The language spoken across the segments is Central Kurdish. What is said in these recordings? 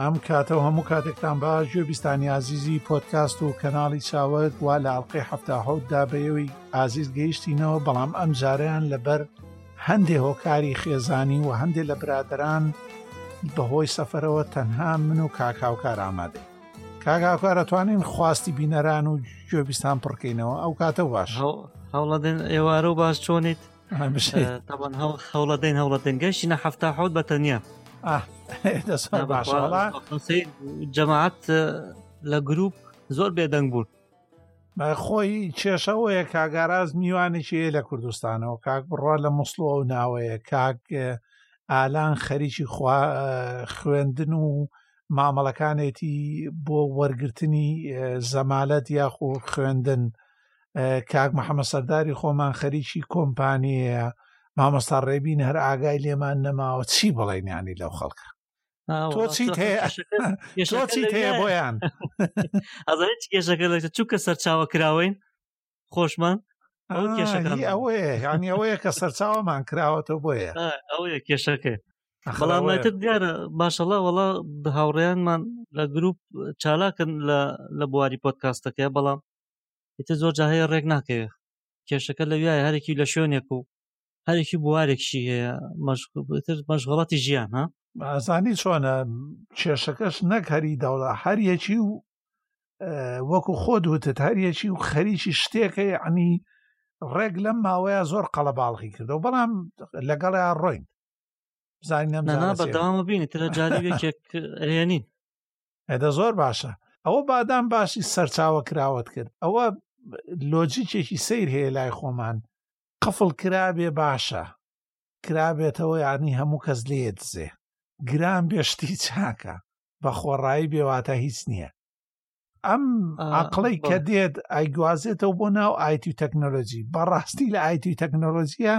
ئەم کاتە و هەموو کاتێکتان باش گوێ بیستانی ئازیزی پۆتکاست و کەناڵی چاوت وا لە ئاڵلقەی هەفتا هەوتدا بەیەوەی ئازیز گەیشتینەوە بەڵام ئەم جاریان لەبەر هەندێ هۆکاری خێزانی و هەندێ لە برادران بەهۆی سەفەرەوە تەنها من و کاکاوکار ئامادەین کاگاکار ئەتوانین خواستی بینەران و گوێبیستان پڕکەینەوە ئەو کاتە باش هەوڵەدەن ئێوارە و باش چۆنیت تاوان هەوڵەدەین هەوڵەتن گەشتی نە هەفتا حوت بە تەنیا جەماعات لە گروپ زۆر بێدەنگ بوون خۆی کێشەوەیە کاگاراز میوانێکی لە کوردستانەوە کاک بڕە لە مسلڵە و ناوەیە کاک ئالان خەریکی خوێندن و مامەڵەکانێتی بۆ وەرگرتنی زەمالەت یاخۆ خوێندن کاک محەممە سەرداری خۆمان خەریکی کۆمپانیەیە مامۆستا ڕێبین هەر ئاگای لێمان نەماوە چی بڵێنیانی لەو خەڵکە تۆچیت هەیە بۆیان ئەزانێت کێشەکە لە چونکە سەرچاوە کراوەین خۆشمان ئەوەیە ئەوەیە کە سەرچاوەمان کراوەتەوە بۆیە ئەوەیە کێشەکە بەڵامەتر دیارە باشەڵا وڵا هاوڕێیانمان لە گروپ چالاکن لە بواری پۆتکاستەکەی بەڵام ئیتە زۆر جاهەیە ڕێک ناکەوێت کێشەکە لە وایە هەرێکی لە شوێنێک و هەرێکی بوارێکشی هەیە مەشغڵتر مەشغڵەتی ژیان ها ئازانی چۆنە کێشەکەش نەک هەری داوڵە هەریەکی و وەکو خۆت وتت هەریەکی و خەریکی شتێکە عنی ڕێک لەم ماوەیە زۆر قەڵە باڵخی کردەوە بەڵام لەگەڵ ڕۆین بزانینم بەداوامە بینی ترە جارێکێک رێنین ئەدە زۆر باشە ئەوە بادام باشی سەرچاوە کراوەت کرد ئەوە لۆجیکێکی سیر هەیە لای خۆمان قفڵ کرابێ باشە کرابێتەوە یانی هەموو کەس لێ دزێ گران بێ شتی چاکە بە خۆڕایی بێواتە هیچ نییە ئەم عقڵی کە دێت ئایگوازێتەوە بۆ ناو ئایتی و تەکنۆلۆژی بەڕاستی لە ئایتی و تەکنۆلۆژیە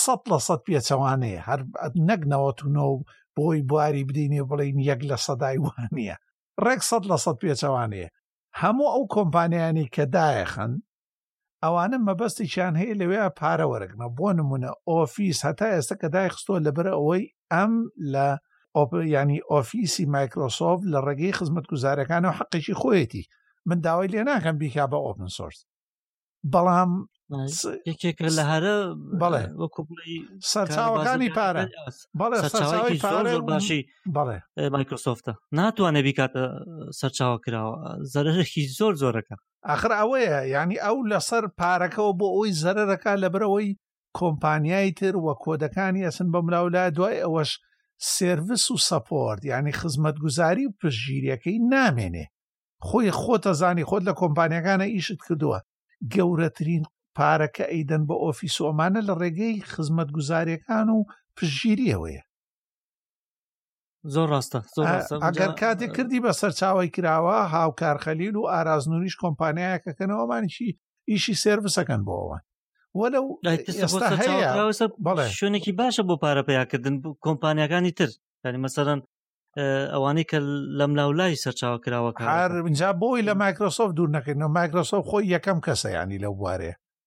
سە لە سە پێچەوانەیە هەر نەکنەوەتونەوە بۆی بواری بدینێ بڵین یەک لە سەدای وانە ڕێک سە لە سە پێچەوانەیە هەموو ئەو کۆمپانیانی کە دایەخن ئەوانە مەبەستێکیان هەیە لەوێ پارە وەرەگنە بۆ نمونە ئۆفیس هەتا ئێستا کە دایخستۆ لەبەر ئەوەی ئەم لە ینی ئۆفیسی مایکرۆسۆف لە ڕێگەی خزمەت گوزارەکان و حقێکی خۆیەتی من داوای لێ ناکەم بیکا بە ئۆپن سۆرس بەڵام یەکێک لە هەرە بەڵێ سەرچاوەکانی پارە بەڵێ باشی بەڵێ مایکرۆسۆفتە ناتوانێت بیکاتە سەرچاوە کراوە زەرەرێکی زۆر زۆرەکە ئاخر ئەوەیە یعنی ئەو لەسەر پارەکەەوە بۆ ئەوی زەرەرەکە لە برەوەی کۆمپانیای تر وە کۆدەکانی ئەسن بەم لاولا دوای ئەوەش سێرڤس و سەپۆرت یعنی خزمەت گوزاری و پشگیریەکەی نامێنێ خۆی خۆتە زانی خۆت لە کۆمپانیەکانە ئیشت کردووە گەورەترین پارەکە ئەیدەن بە ئۆفیسۆمانە لە ڕێگەی خزمەت گوزاریەکان و پشگیریەوەیە زۆر ڕاستە ئەگەر کاتی کردی بە سەرچاوی کراوە هاوکارخەلیل و ئارازنوریش کۆمپانیایەکەکەنەوەمانیشی ئیشی سرویسەکەن بۆ ئەوان وەلو شوێنێکی باشە بۆ پارە پیاکردن کۆمپانیەکانی تر ینی مەسەرەن ئەوانەی کە لەم لاولای سەرچاوە کراوەکە هەرجا بۆی لە مایکرۆسۆف دوور نەکردنەوە مایکرۆسۆف خۆی یەکەم کەسە ینی لەو بوارێ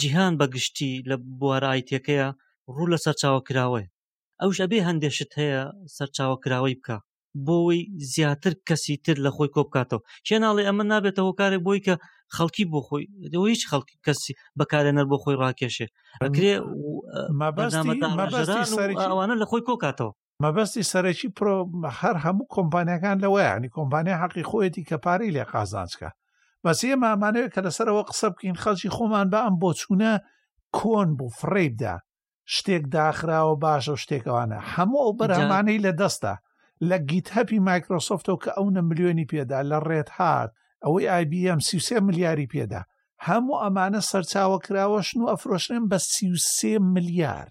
جیهان بەگشتی لە بوارە ئایتەکەیە ڕوو لە سەرچاوە کراوەیە ئەوش ئەبێ هەندێشت هەیە سەرچاوە کراوەی بکە بۆەوەی زیاتر کەسی تر لە خۆی کۆبکاتەوە کێ ناڵێ ئەمە نابێتە هۆکارێ بۆی کە خەڵکی بۆ خۆی هیچ خەڵکی کەسی بەکارێنەر بۆ خۆی ڕاکێشێ ئەکرێ ئەوانە لە خۆی کۆکاتەوە مەبەستی سەرەکی پرۆ هەر هەموو کۆمپانیەکان لەوەیانی کۆمپانیا حەقی خۆیەتی کە پارەی لێ قازانچکە بەس ئێمە ئەمانەوێت کە لەسەرەوە قسە بکەین خەڵکی خۆمان بە ئەم بۆچوونە کۆن بوو فڕێبدا شتێک داخراوە باشە و شتێکەوانە هەموو ئەو بەرهەمانەی لە دەستە لە گیت هەپی مایکرۆسۆفتەوە کە ئەو نە ملیۆنی پێدا لە ڕێت هاات ئەوەی آیBM سیسێ ملیاری پێدا هەموو ئەمانە سەرچاوە کراوەشن و ئەفرۆشنێن بە سیسێ ملیار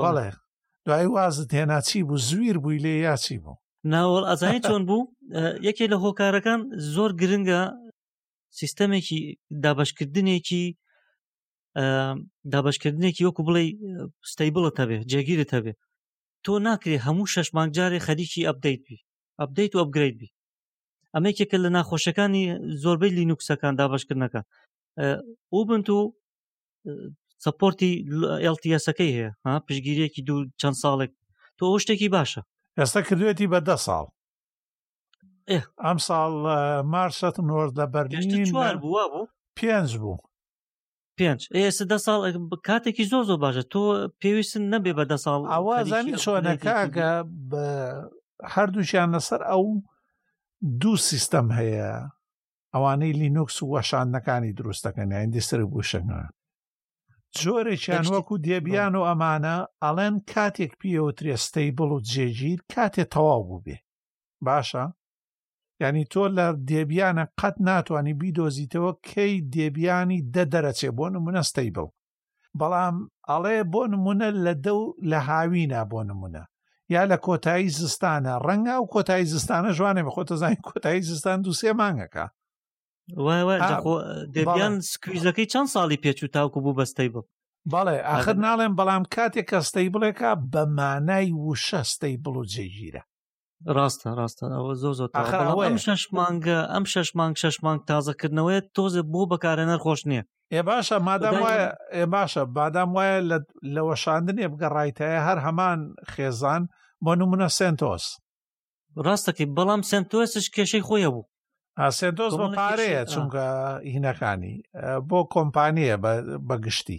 بەڵێ دوای وازت هێنا چی بوو زویر بووی لێ یاچی بوو ناوەڵ ئەزانی چۆن بوو یەکێ لە هۆکارەکان زۆر گرنگە سیستەمێکی دابشکردنێکی دابشکردنێکی وەکو بڵێ ستەی بڵە هەبێ جێگیرت هەبێ تۆ ناکرێ هەموو شەش مانگجارێ خەریکی ئەبدەیت بی ئەبدەیت و ئەبگریت بی ئەمەکێکە لە ناخۆشەکانی زۆربەی لینوکسەکان دابشکردنەکە ئوبنت و سپۆرتی LTSەکەی هەیە ها پشگیریەکی دوو چەند ساڵێک تۆ ئەو شتێکی باشە ئێستا کردوێتی بە دە ساڵ ئەم ساڵ مارسەت نۆر لە بەرگشتی چوار بووە بوو پێنج بوو پێنج ئێستا دە ساڵ کاتێکی زۆر زۆر باشە تۆ پێویستن نەبێ بە دە ساڵ ئەوازانی چۆنەکەگە بە هەردووچیان لەسەر ئەو دوو سیستەم هەیە ئەوانەی لینوکس و وەشاندنەکانی دروست دەکەن یاین دیستر بوشەکان جۆرێکیان وەکو دێبیان و ئەمانە ئەڵێن کاتێک پێوە ترێستەی بڵ و جێگیر کاتێ تەواو بوو بێ باشە ینی تۆ لە دێبیانە قەت ناتانی بیدۆزیتەوە کەی دێبیانی دە دەرەچێ بۆ نمونەستەی بڵ بەڵام ئەڵێ بۆ نمونە لە دە و لە هاوینا بۆ نمونە یا لە کۆتایی زستانە ڕەنگە و کۆتایی زستانە جوانێ بخۆتە زانین کۆتایی زستان دووسێ مانگەکە دەبیان سکویزەکەی چەند ساڵی پێچ و تاوکو بوو بەستەی بوو بەڵێ ئاخر ناڵێن بەڵام کاتێک کەستەی بڵێکا بە مانای وشەستەی بڵ و جێگیرە ڕاستە ڕاستە ئەوە زۆ زۆ ئەم شش مانگە ئەم شش مانگ شش مانگ تازەکردنەوەیە تۆزە بۆ بەکارە نەرخۆش نییە ئێ باشە مادام وایە ئێ باشە بادام وایە لە وەشاندنێ بگەڕایتایە هەر هەمان خێزان بۆ نمونە سنتۆس ڕاستەکەی بەڵام سنتۆسش کێشەی خۆیە بوو ئاسێدۆز بە پارەیە چونکە هینەکانی بۆ کۆمپانیە بە گشتی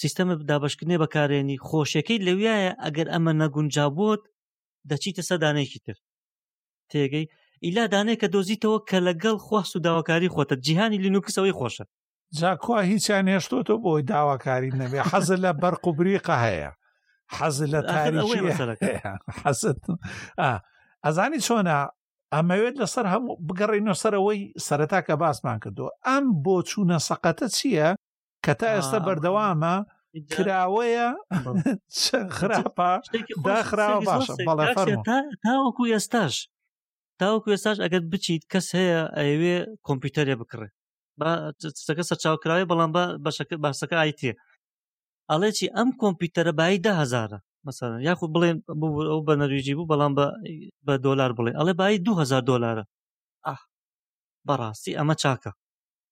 سیستەمە دابشکردنێ بەکارێنی خۆشەکەی لەویایە ئەگەر ئەمە نەگونجا بۆت دەچیتە سەدانێکی تر تێگەی ئیلا دانێک کە دۆزیتەوە کە لەگەڵ خواست و داواکاری خۆتە جیهانی لینوکسەوەی خۆشە جاکووا هیچیان هێشتۆتە بۆی داواکاری نەبێ حەز لە بەرق و بریقە هەیە حەز لە تاریشی حەزت ئەزانی چۆنا ئەمەوێت لەسەر هەموو بگەڕینەوە سەرەوەی سەرەتا کە باسمان کردو ئەم بۆ چوونە سەقەتە چییە کە تا ئێستا بەردەوامە کراوەیە خراپە داخراوە باشە بەڵێ تاوەکو ئێستاش تاوەکو ئێستاش ئەگەر بچیت کەس هەیە ئەوێ کۆمپیوتەرێ بکڕێ بەسەکە سەرچاوکراوی بەڵام بە بەشەکە باسەکە ئایتێ ئەڵێ چی ئەم کۆمپیوتەرە بای ده هزارە مەسەر یاخو بڵێن ئەو بە نەرویجی بوو بەڵام بە دۆلار بڵێ ئەڵێ بای 2000 دلارە بەڕاستی ئەمە چاکە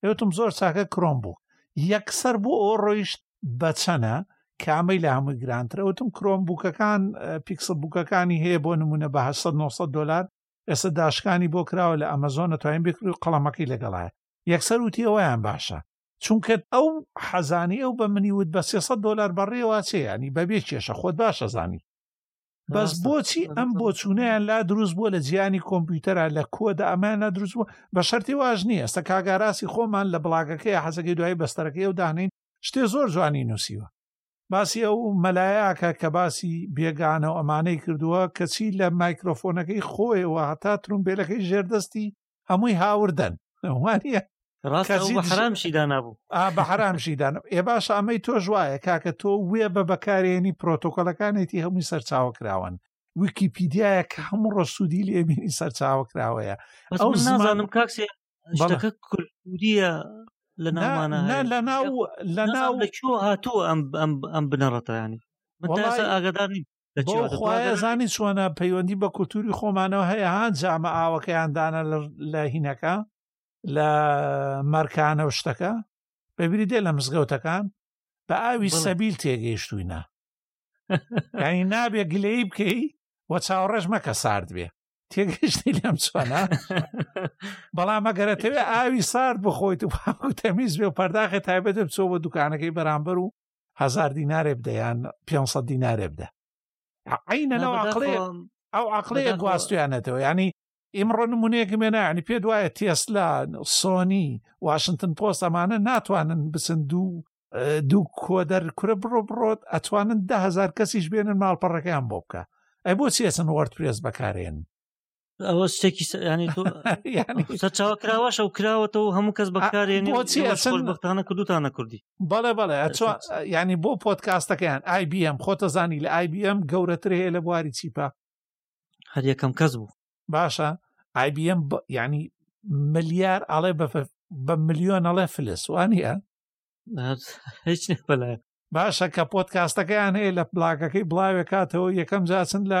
پێوتم زۆر چاکە کرۆم بوو یەکسەر بۆ ئەو ڕۆیشت بە چەنە کامەی لە هەمووی گرانترە وتم کرۆم بووکەکان پیکسە بووکەکانی هەیە بۆ نمونە بە 1900 دلار ئێستا داشکانی بۆ کراوە لە ئەمەزۆن نەتوانین بکری و قەڵەمەکەی لەگەڵایە یەکسەر وتی ئەویان باشە چونکە ئەو حەزانی ئەو بە منی وت بە 300 دلار بەڕێواچێ ینی بەبێ کێشە خۆت باشە زانی بەس بۆچی ئەم بۆچوونیان لا دروست بووە لە جیانی کۆمپیوتەرە لە کۆدا ئەمان لا دروست بووە بە شەرتی واژ نییە ئەستا کاگاراسی خۆمان لە بڵاگەکەی حەزەکەی دوای بەستەرەکەی و دانین شتێ زۆر جوانی نووسیوە باسی ئەو مەلایاکە کە باسی بێگانە و ئەمانەی کردووە کەچی لە مایکرۆفۆنەکەی خۆیەوە هەتا ترومبێلەکەی ژێردەستی هەمووی هاوردەن وانە حرامشی دانابوو بە حرامشی دان ئێ باش ئەمەی تۆش وایە کاکە تۆ وێ بە بەکارێنی پرۆتۆکۆلەکانێتی هەمووی سەرچاوە کراون ویکیپیدیایە کە هەموو ڕسوودی لێمینی سەرچاوە کراوەیە ئەو نازانم کاکسێ کوردیە لە ناوانە لە ناو لە ناو لە چۆ هاتووە ئەم ئەم بنەڕەتەیانی ئاگدار نیم خۆیزانی چۆنە پەیوەندی بە کولتوری خۆمانەوە هەیە هاان جامە ئاوەکەیان دانا لە هینەکە لە مەرکانە و شتەکە بەبیری دێ لە مزگەوتەکان بە ئاوی سەبیل تێگەیشتوینە ینی نابێ گلەی بکەی وە چاوەڕێژ مەکە سارد بێ تێگەشتی لەم چۆنا بەڵام ئەگەرەتەوێ ئاوی سارد بخۆیت و تەمیز بێ و پەرداخی تایبەت بچۆ بە دوکانەکەی بەرامبەر و هزار دینارێ بدە یان 500 دینارێ بدە عینە لەو عقلێ ئەو عقلەیە گواستویانەتەوە ینی ئیمڕۆ نمونەیەکە مێنانی پێ وایە تێسلا سۆنی واشنگتن پۆست ئەمانە ناتوانن بچن دوو دوو کۆدەر کورە بڕۆ بڕۆت ئەتوانن دههزار کەسیش بێنن ماڵپەڕەکەیان بۆ بکە ئەی بۆ چێسن وەرد پرێس بەکارێن ئەوە شتێکی سەرچاوە کراوەش ئەو کراوەتەوە هەموو کەس بەکارێنی بەختانە کردوتانە کوردی بەڵێ بەڵێ ینی بۆ پۆتکاستەکەیان آیBM خۆتەزانی لە آیBM گەورەتر هەیە لە بواری چیپە هەر یەکەم کەس بوو باشە آیBM ینی ملیار ئاڵێ بە ملیۆن ئەڵێ فلس وانە هیچ بەلای باشە کە پۆتکاستەکەیان هەیە لە پلاکەکەی بڵاوێکاتەوە یەکەم جاچن لە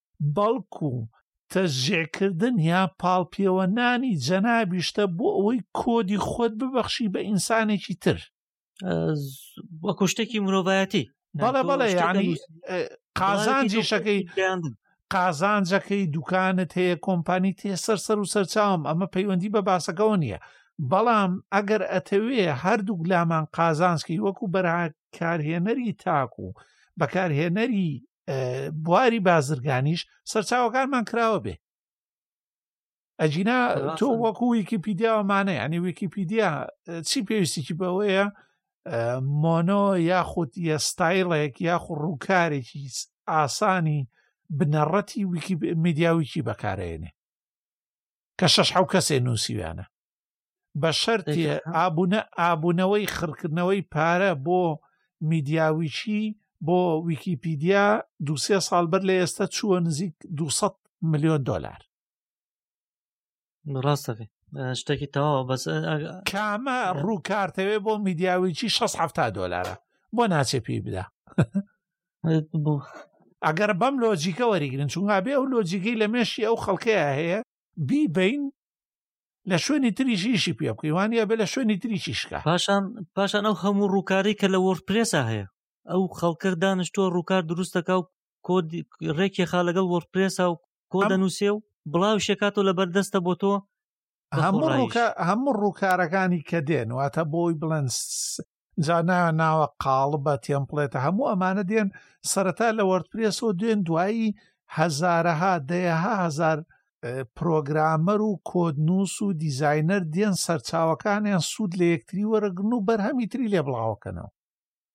بەڵکو تەشجیعکردن یا پاڵپێوەنانی جەنابیشتە بۆ ئەوەی کۆدی خۆت ببەخشی بە ئینسانێکی تر وەکو شتێکی مرۆڤایەتی بەڵێ بەڵێ ینی قازانجی شەکەی قازانجەکەی دوکانت هەیە کۆمپانی تێ سەر سەر و سەرچاوم ئەمە پەیوەندی بە باسەکەەوە نییە بەڵام ئەگەر ئەتەوێ هەردوو لامان قازانسکی وەکو بەراکارهێنەری تاکو و بەکارهێنەری بواری بازرگانیش سەرچاوەکانمان کراوە بێ ئەجینا تۆ وەکو ویکیپیدیاوەمانە ینی ویکیپیدیا چی پێویستیی بەوەیە مۆنۆ یاخود یستایلێک یاخو ڕووکارێکی ئاسانی بنەڕەتی میدیاویکی بەکارێنێ کە شەش حو کەسێ نووسیویانە بە شەرتی ئابوونە ئابوونەوەی خڕکردنەوەی پارە بۆ میدیاویچی بۆ ویکیپیدیا دوسێ ساڵ بەر لە ئێستا چووە نزیک 200 میلیۆن دلار ڕاستەکەی شتێکی تەواوە بەس کامە ڕووکارتەوێ بۆ میدیاویچی 16 دلارە بۆ ناچێ پێی بدا ئەگەر بەم لۆجیکە وەریگرن چونگا بێ ئەو لۆجیکەی لە مێشی ئەو خەڵکەیە هەیە بیبین لە شوێنی تریش ئیشی پێ بکەی وانە بە لە شوێنی تریشی شکا پاشان پاشان ئەو هەموو ڕووکاری کە لە وەرپرێسا هەیە ئەو خەڵکرد دانیشتۆ ڕووکار دروستەکە و کۆد ڕێکی خا لەگەڵ وەرپرێسا و کۆ دەنووسێ و بڵاو شێکات و لە بەردەستە بۆ تۆ هەموو ڕووکارەکانی کە دێن واتە بۆی بڵند جا ناوە ناوە قاڵبە تێمپڵێتە هەموو ئەمانە دێن سەرەتا لە وەرتپرێسەوە دوێن دوایی هەزارەها دەیەها هزار پرۆگرامەر و کۆدنووس و دیزینەر دێن سەرچاوەکانیان سوود لە یەکتری وەرەگرن و بەرهەمی تری لێ بڵاوەکەنەوە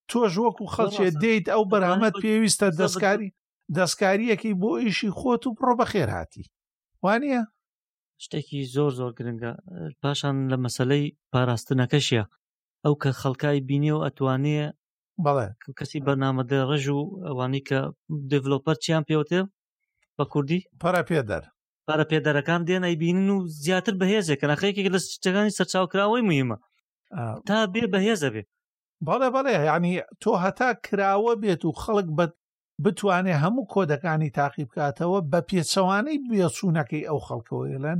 تۆش وەکو خەڵکێ دەیت ئەو بەرهەمەت پێویستە دەستکاری دەستکاریەکەی بۆ ئیشی خۆت و بڕۆ بەخێر هاتی وانە شتێکی زۆر زۆر گرنگە پاشان لە مەسلەی پاراستنەکەشیە ئەو کە خەڵکای بینێ و ئەتوانێ بەڵێ کەسی بەنامەدە ڕژ و ئەوانی کە دڤلۆپەر چیان پێوتێ بە کوردی پەرە پێدەر پارە پێدەرەکان دێن ئەیبینن و زیاتر بەهێزێکە ناخەیەکێک لە شتەکانی سەرچاوکراوەی مهمە تا بێ بەهێزە بێ بەڵێ بەڵێ ینی تۆ هەتا کراوە بێت و خەڵک بە بتوانێت هەموو کۆدەکانی تاقی بکاتەوە بە پێچەوانەی بێچوونەکەی ئەو خەڵکەوەیلەن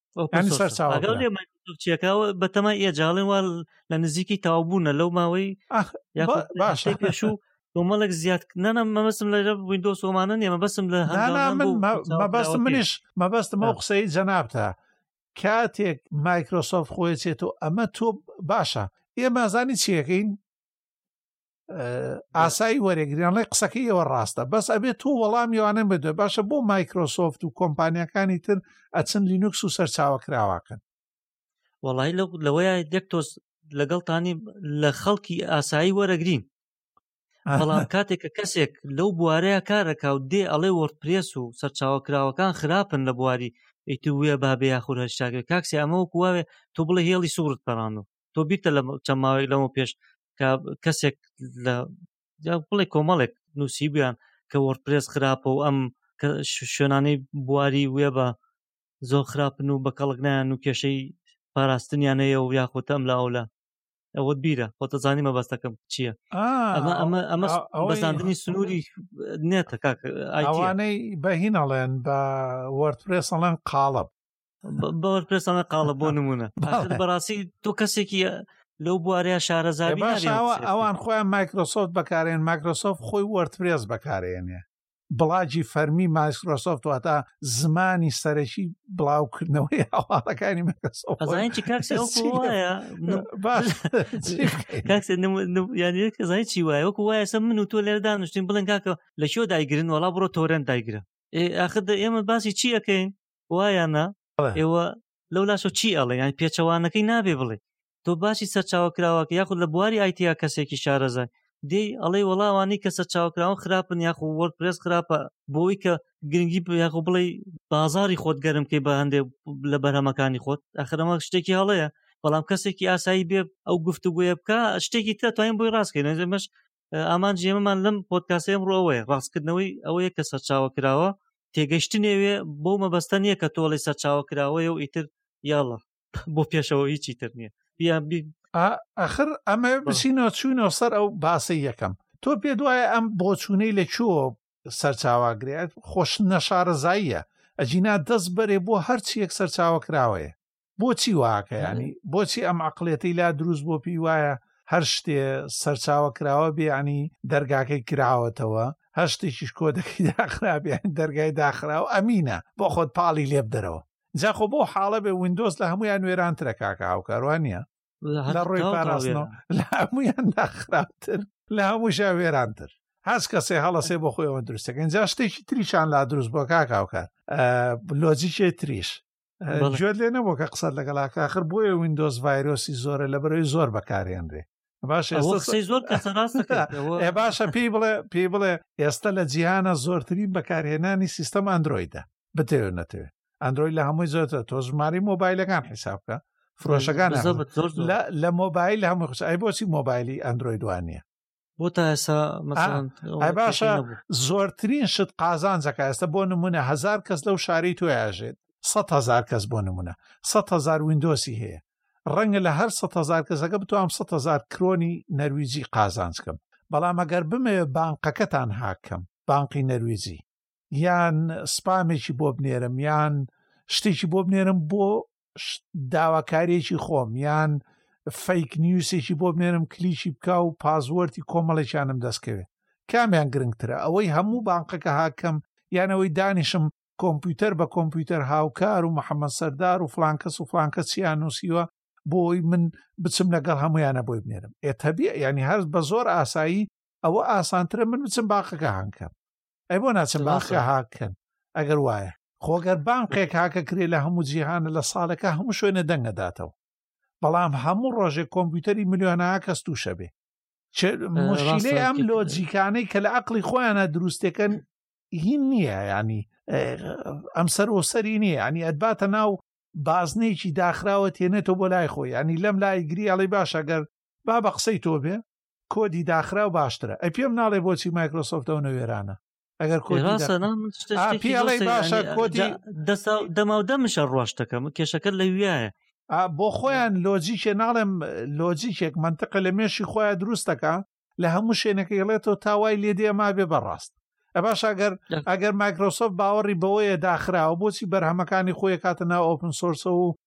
چێکەوە بەتەمای ئێجاڵێن وال لە نزیکی تاوبوونە لەو ماوەی باشی پێشوو کۆمەڵێک زیاد نەنە مەبستم لە وینندۆ سۆمانە نیە مەبستم لە مەبست منیش مەبستم ئەو قسەی جەنابتە کاتێک مایکرۆسۆفت خۆی چێت و ئەمە تۆ باشە ئێمەزانی چیەکەین ئاسایی وەرەگرانڵی قسەکەی ئەوە ڕاستە بەس ئەبێت تۆ وەڵام یوانە بدە باشە بۆ مایکرۆسۆفت و کۆمپانیەکانی تر ئەچن لینوکس و سەرچاوە کراواکەن وەڵی لەوەیە دەک تۆز لەگەڵتانی لە خەڵکی ئاسایی وەرەگرین بەڵام کاتێک کە کەسێک لەو بوارەیە کارەکە و دێ ئەڵێ وەرپرس و سەرچاوە کراوەکان خراپن لە بواری ئیتوێ بابێ یاخود هەرشتاگە کاکسی ئەمە وەکوواێ تۆ بڵێ هێڵی سوورت پەرانو تۆ بیرتە لە چەند ماوەیەک لەمە پێش کە کەسێک لە بڵێ کۆمەڵێک نووسی بیان کە وەرپرس خراپە و ئەم شوێنانەی بواری وێ بە زۆر خراپن و بە کەڵک نایەن و کێشەی پاراستنیانەیە و یاخۆتە ئەم لاولە ئەوە بیرە خۆتەزانی مەبەستەکەم چییە ئەمە ئەمە ئەمە بەزاندنی سنووری نێتە کاکوانەی بەهینەڵێن بە وەرتپێسەڵەن قاڵب بەوەر پێستانە قاڵە بۆ نمونە بەڕاستی تۆ کەسێکی لەو بوارەیە شارەزاوی ئەوان خۆیان مایکرۆسۆفت بەکارێن مایکرۆسۆفت خۆی وەرتپرێز بەکارێنێ بڵاجی فەرمی مایسرۆسۆفت واتە زمانی سەرەکی بڵاوکردنەوەی هەواڵەکانی مەکەسۆفزای چی وایە وەکو وایەسە من و تۆ لێرە دانیشتین بڵێن کاکە لە شۆ دایگرن وڵا بڕۆ تۆرەن دایگرە ئاخر ئێمە باسی چی ئەەکەین وایانە ئێوە لەو لاشە چی ئەڵێ یان پێچەوانەکەی نابێ بڵێ تۆ باسی سەرچاوە کراوەکە یاخود لە بواری ئایتیا کەسێکی شارەزای دی ئەڵێ وەڵاوانی کە سەرچاوکراون خراپن یاخو وەرپرس خراپە بۆی کە گرنگی یاخو بڵێ بازاری خۆت گەرم کەی بە هەندێک لە بەرهەمەکانی خۆت ئەخرەمە شتێکی هەڵەیە بەڵام کەسێکی ئاسایی بێ ئەو گفتوگوۆیە بکە شتێکی ترتوانین بۆی ڕاستکەێنەمەش ئامان جێمەمان لەم پۆتکاسی ئەمڕۆ ئەوەیە ڕاستکردنەوەی ئەوەیە کە سەرچاوە کراوە تێگەشتنێوێ بۆ مەبەستە نییە کە تۆڵی سەرچاوە کراوەیە و ئیتر یاڵە بۆ پێشەوە هیچی تر نییە بیان بی ئەخر ئەمە بچینەوە چوینەوە سەر ئەو باسە یەکەم تۆ پێ دوایە ئەم بۆچوونەی لە چۆ سەرچاواگرێت خۆش نەشارەزاییە ئەجینا دەست بەرێ بۆ هەرچیەک سەرچاوە کراوەیە بۆچی واکە ینی بۆچی ئەم عقلێتی لا دروست بۆ پێی وایە هەر شتێ سەرچاوە کراوە بیانی دەرگاکەی کراوەتەوە هەر شتێکیش کۆ دەکەی داخرابیان دەرگای داخراوە ئەمینە بۆ خۆت پاڵی لێب دەرەوە جاخۆ بۆ حاڵە بێ وینندۆز لە هەمویان نوێرانترە کاکە هاوکاروانە لە ڕۆی پاراستنەوە لە هەمویان داخراپتر لە هەمووشە وێرانتر هەز کەسێ هەڵەسێ بۆ خۆیەوە دروستەکەن جا شتێکی تریشان لا دروست بۆ کاکاوکار لۆجیکێ تریش جوێت لێ نەبوو کە قسەت لەگەڵا کاخر بۆیە وینندۆز ڤایرۆسی زۆرە لە بەرەوەی زۆر بەکارێنرێ باش زۆر ئێ باشە پێی بڵێ پێی بڵێ ئێستا لە جیهانە زۆرترین بەکارهێنانی سیستەم ئەندرویدە بتەوێت نەتەوێت ئەندروۆی لە هەمووی زۆرتر تۆ ژماری مۆبایلەکان حیسابکە فرۆشەکان لە مۆبایل هەموو قسە ئەی بۆچی مۆبایلی ئەندروۆیدوانە بۆ تا ئێسا مەسەڵەن باشە زۆرترین شت قازانجەکە ئێستا بۆ نمونە هزار کەس لەو شاری توێژێت سە هزار کەس بۆ نمونە سە هزار وینندۆسی هەیە ڕەنگە لە هەر سە هزار کەسەکە بتوام سە هزار کرۆنی نەرویجی قازانج کەم بەڵام ئەگەر بمەوێ بانقەکەتان هاکەم بانقی نەرویجی یان سپامێکی بۆ بنێرم یان شتێکی بۆ بنێرم بۆ داواکاریەکی خۆم یان فیک نیوسێکی بۆ بنێرم کلیکی بکە و پازوەرتی کۆمەڵێکیانم دەستکەوێت کامیان گرنگترە ئەوەی هەموو بانقەکە هاکەم یانەوەی دانیشم کۆمپیوتەر بە کۆمپیوتەر هاوکار و محەممەد سەردار و فلانکەس و فلانکە چیان نووسیوە بۆی من بچم لەگەڵ هەمویانە بۆی بنێرم ئێتەبی ینی هەرز بە زۆر ئاسایی ئەوە ئاسانترە من بچم باقەکە هەنکەم ئەی بۆ ناچن باخە هاکەن ئەگەر وایە خۆگەر بانقێک هاکە کرێ لە هەموو جیهانە لە ساڵەکە هەموو شوێنە دەنگەداتەوە بەڵام هەموو ڕۆژێک کۆمپیوتەری ملیۆنە کەس تووشە بێ مشیلەی ئەم لۆجیکانەی کە لە عقلی خۆیانە دروستەکەن هین نییە ینی ئەم سەر و سەری نییە ینی ئەدباتە ناو بازنێکی داخراوە تێنێتەوە بۆ لای خۆی ینی لەم لایگری ئەڵی باشە گەر با بە قسەی تۆ بێ کۆدی داخراو باشترە. ئەی پێم ناڵێ بۆچی مایکرۆسۆفت ئەو نەوێرانە ئەگەر کۆدی داخراو. ئێراسە نا من شتە شتێکی زۆر سەیرە ئەنی ئا پێڵێی باشە کۆدی دەسا دەماو دەمشە ڕۆشت دەکەم کێشەکە لە ویایە. ئا بۆ خۆیان لۆجیکێ ناڵێم لۆجیکێک مەنتقە لە مێشی خۆیان دروست دەکا لە هەموو شوێنەکە یڵێتەوە تا وای لێ دێ ئەما بێ بەڕاست ئە باش ئەگەر ئەگەر مایکرۆسۆف باوەڕی بەوەیە داخراوە بۆچی بەرهەمەکانی خۆی کاتە ناو ئۆپن سۆرسەوە و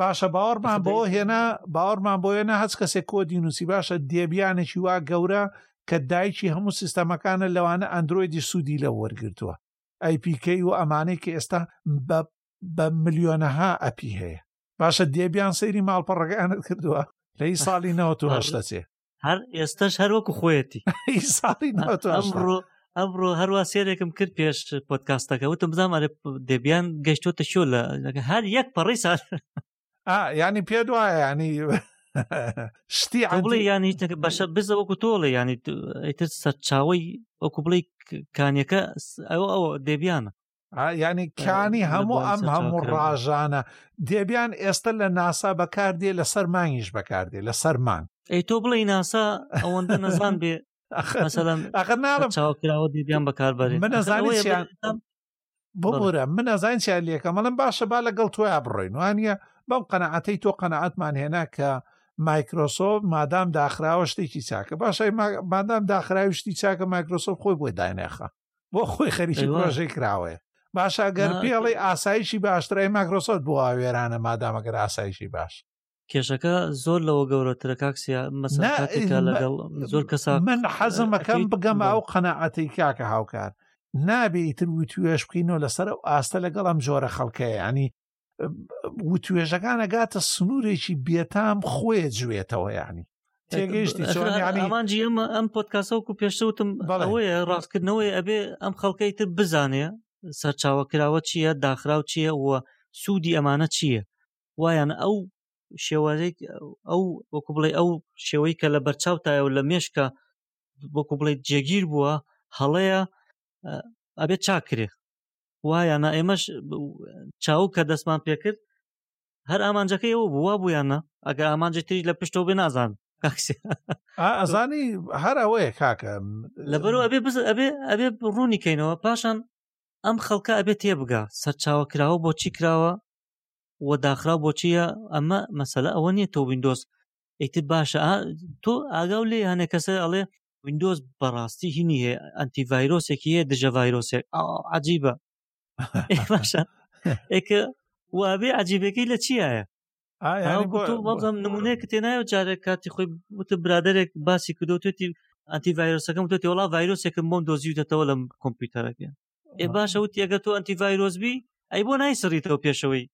باشە باوەڕمان بۆ هێنا باوەڕمان بۆ هێنا هەچ کەسێک کۆ دینوسی باشە دێبیانێکی وا گەورە کە دایکی هەموو سیستەمەکانە لەوانە ئەندروۆیدی سوودی لە وەرگتووە ئەیپیکەی و ئەمانەی کە ئێستا بە ملیۆنەها ئەپی هەیە باشە دێبیان سەیری ماڵپەڕەکەیانت کردووە لەی ساڵی نەوەهشتەچێ هەر ئێستش هەر وەکو خۆیەتی ئەمڕۆ ئەمڕۆ هەروە سێرێکم کرد پێش پۆتکاستەکە وتم بزانام ئەرێ دەبیان گەشتۆتە شۆ لە هەر یەک پەڕی سا ینی پێ دوایە ینی شتی بڵێ ینی بەشە بزە وەکو تۆڵێ ینی ئیتر سەرچاوی وەکو بڵێ کانیەکە ئەوە ئەوە دەبیانە ینی کانی هەموو ئەم هەموو ڕژانە دێبیان ئێستا لە ناسا بەکاردێ لە سەرمانیش بەکاردێ لە سەرمان ئەی تۆ بڵێ ناسا ئەوەندە نەزان بێ چاوکراوە دێبیان بەکاربەر منەزانیان ببورە من ئەزان چیان لەکە مەڵم باشە با لەگەڵ تۆیا بڕۆین وانە بەم قەنەعەتەی تۆ قەنەعاتمان هێنا کە مایکرۆسۆف مادام داخراوە شتێکی چاکە باشای مادام داخراوی شتی چاکە مایکرۆسۆف خۆی بۆی داینێخە بۆ خۆی خەریکی پرۆژەی کراوەیە باشە گەر پێڵی ئاسایشی باشترای ماکرۆسۆت بۆ ئاوێرانە مادامەگەر ئاسایشی باش کێشەکە زۆر لەوە گەورەترە کاکسیا مەسەکە لەگەڵ زۆر کەسا من حەزمەکەم بگەم ئەو قەنەعەتی کاکە هاوکار نابێ تر وتوێش بکەینەوە لەسەر ئەو ئاستە لەگەڵ ئەم جۆرە خەڵکەیە ینی وتوێژەکان ئەگاتە سنوورێکی بێتام خۆیە جوێتەوە ینی ئەمانجی ئەمە ئەم پۆتکاسەوەکو پێشتوتم بەڵەوەیە ڕاستکردنەوەی ئەبێ ئەم خەڵکەی تر بزانێ سەرچاوە کراوە چییە داخراو چییە و سوودی ئەمانە چییە وایان ئەو شێوازێک ئەو وەکو بڵێ ئەو شێوەی کە لە بەرچاوتایە و لە مێشکە وەکو بڵێ جێگیر بووە هەڵەیە ئەبێت چاکرێ وایانە ئێمەش چاو کە دەستمان پێکرد هەر ئامانجەکەی ئەوە بووە بوویانە ئەگە ئامانجی تری لە پشتەوە بێ نازان ئەزانی هەر ئەوەیە کاکە لەبەرەوە ئەبێ بز ئەبێ ئەبێ ڕوونی کەینەوە پاشان ئەم خەڵکە ئەبێ تێبگا سەرچاوە کراوە بۆچی کراوە و داخرا بۆچیە ئەمە مەسەلە ئەوە نییە تۆ وینندۆز ئیتر باشە تۆ ئاگاو لێ هەنێ کەسە ئەڵێ ویندۆز بەڕاستی هینی هەیە ئەنتی ڤایرۆسێکی هەیە دژە ڤایرۆسێک عجیبە ئێکە وابێ عجیبەکەی لە چیایە بەڵام نمونەیەکە تێنایە جارێک کاتی خۆی وتە برادێک باسی کردوتێتی ئەنتی ڤایرۆسەکەم تۆتی وڵا ڤایرۆسێکم بۆم دۆزیوتەوە لەم کۆمپیوتەرەکە ئێ باشە وتی ئەگەر تۆ ئەنتی ڤایرۆزبی ئەی بۆ نایسڕیتەوە پێشەوەی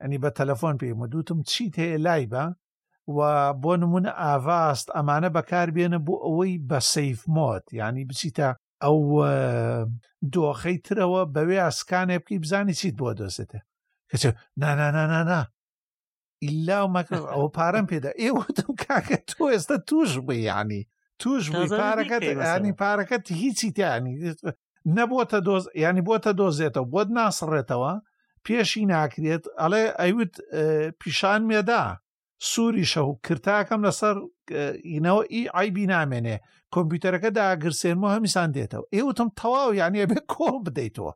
ئەنی بە تەلەفۆن پێی مدوتم چیت هەیە لای بە و بۆ نمونە ئاڤاست ئەمانە بەکاربێنە بۆ ئەوەی بە سیف مۆت ینی بچیتە ئەو دۆخەی ترەوە بەوێ ئاسکانێ بکەی بزانی چیت بۆ دۆزێتە کەچ نانانانانا ئیلا و مەکە ئەو پارەم پێدا ئێوەتم کاکە تۆ ئێستا توش بێ ینی توش پارەکە ینی پارەکەت هیچی تیانی نەبووتە دۆز ینی بۆتە دۆزێتەوە بۆت ناسڕێتەوە پێشی ناکرێت ئەڵێ ئەیوت پیشان مێدا سووری شەو کرتاکەم لەسەر ئینەوە ئی ئایبی نامێنێ کۆمپیوتەرەکە داگرسێنمە هەمیسان دێتەوە ئێوتم تەواو یانە بێ کۆڵ بدەیتەوە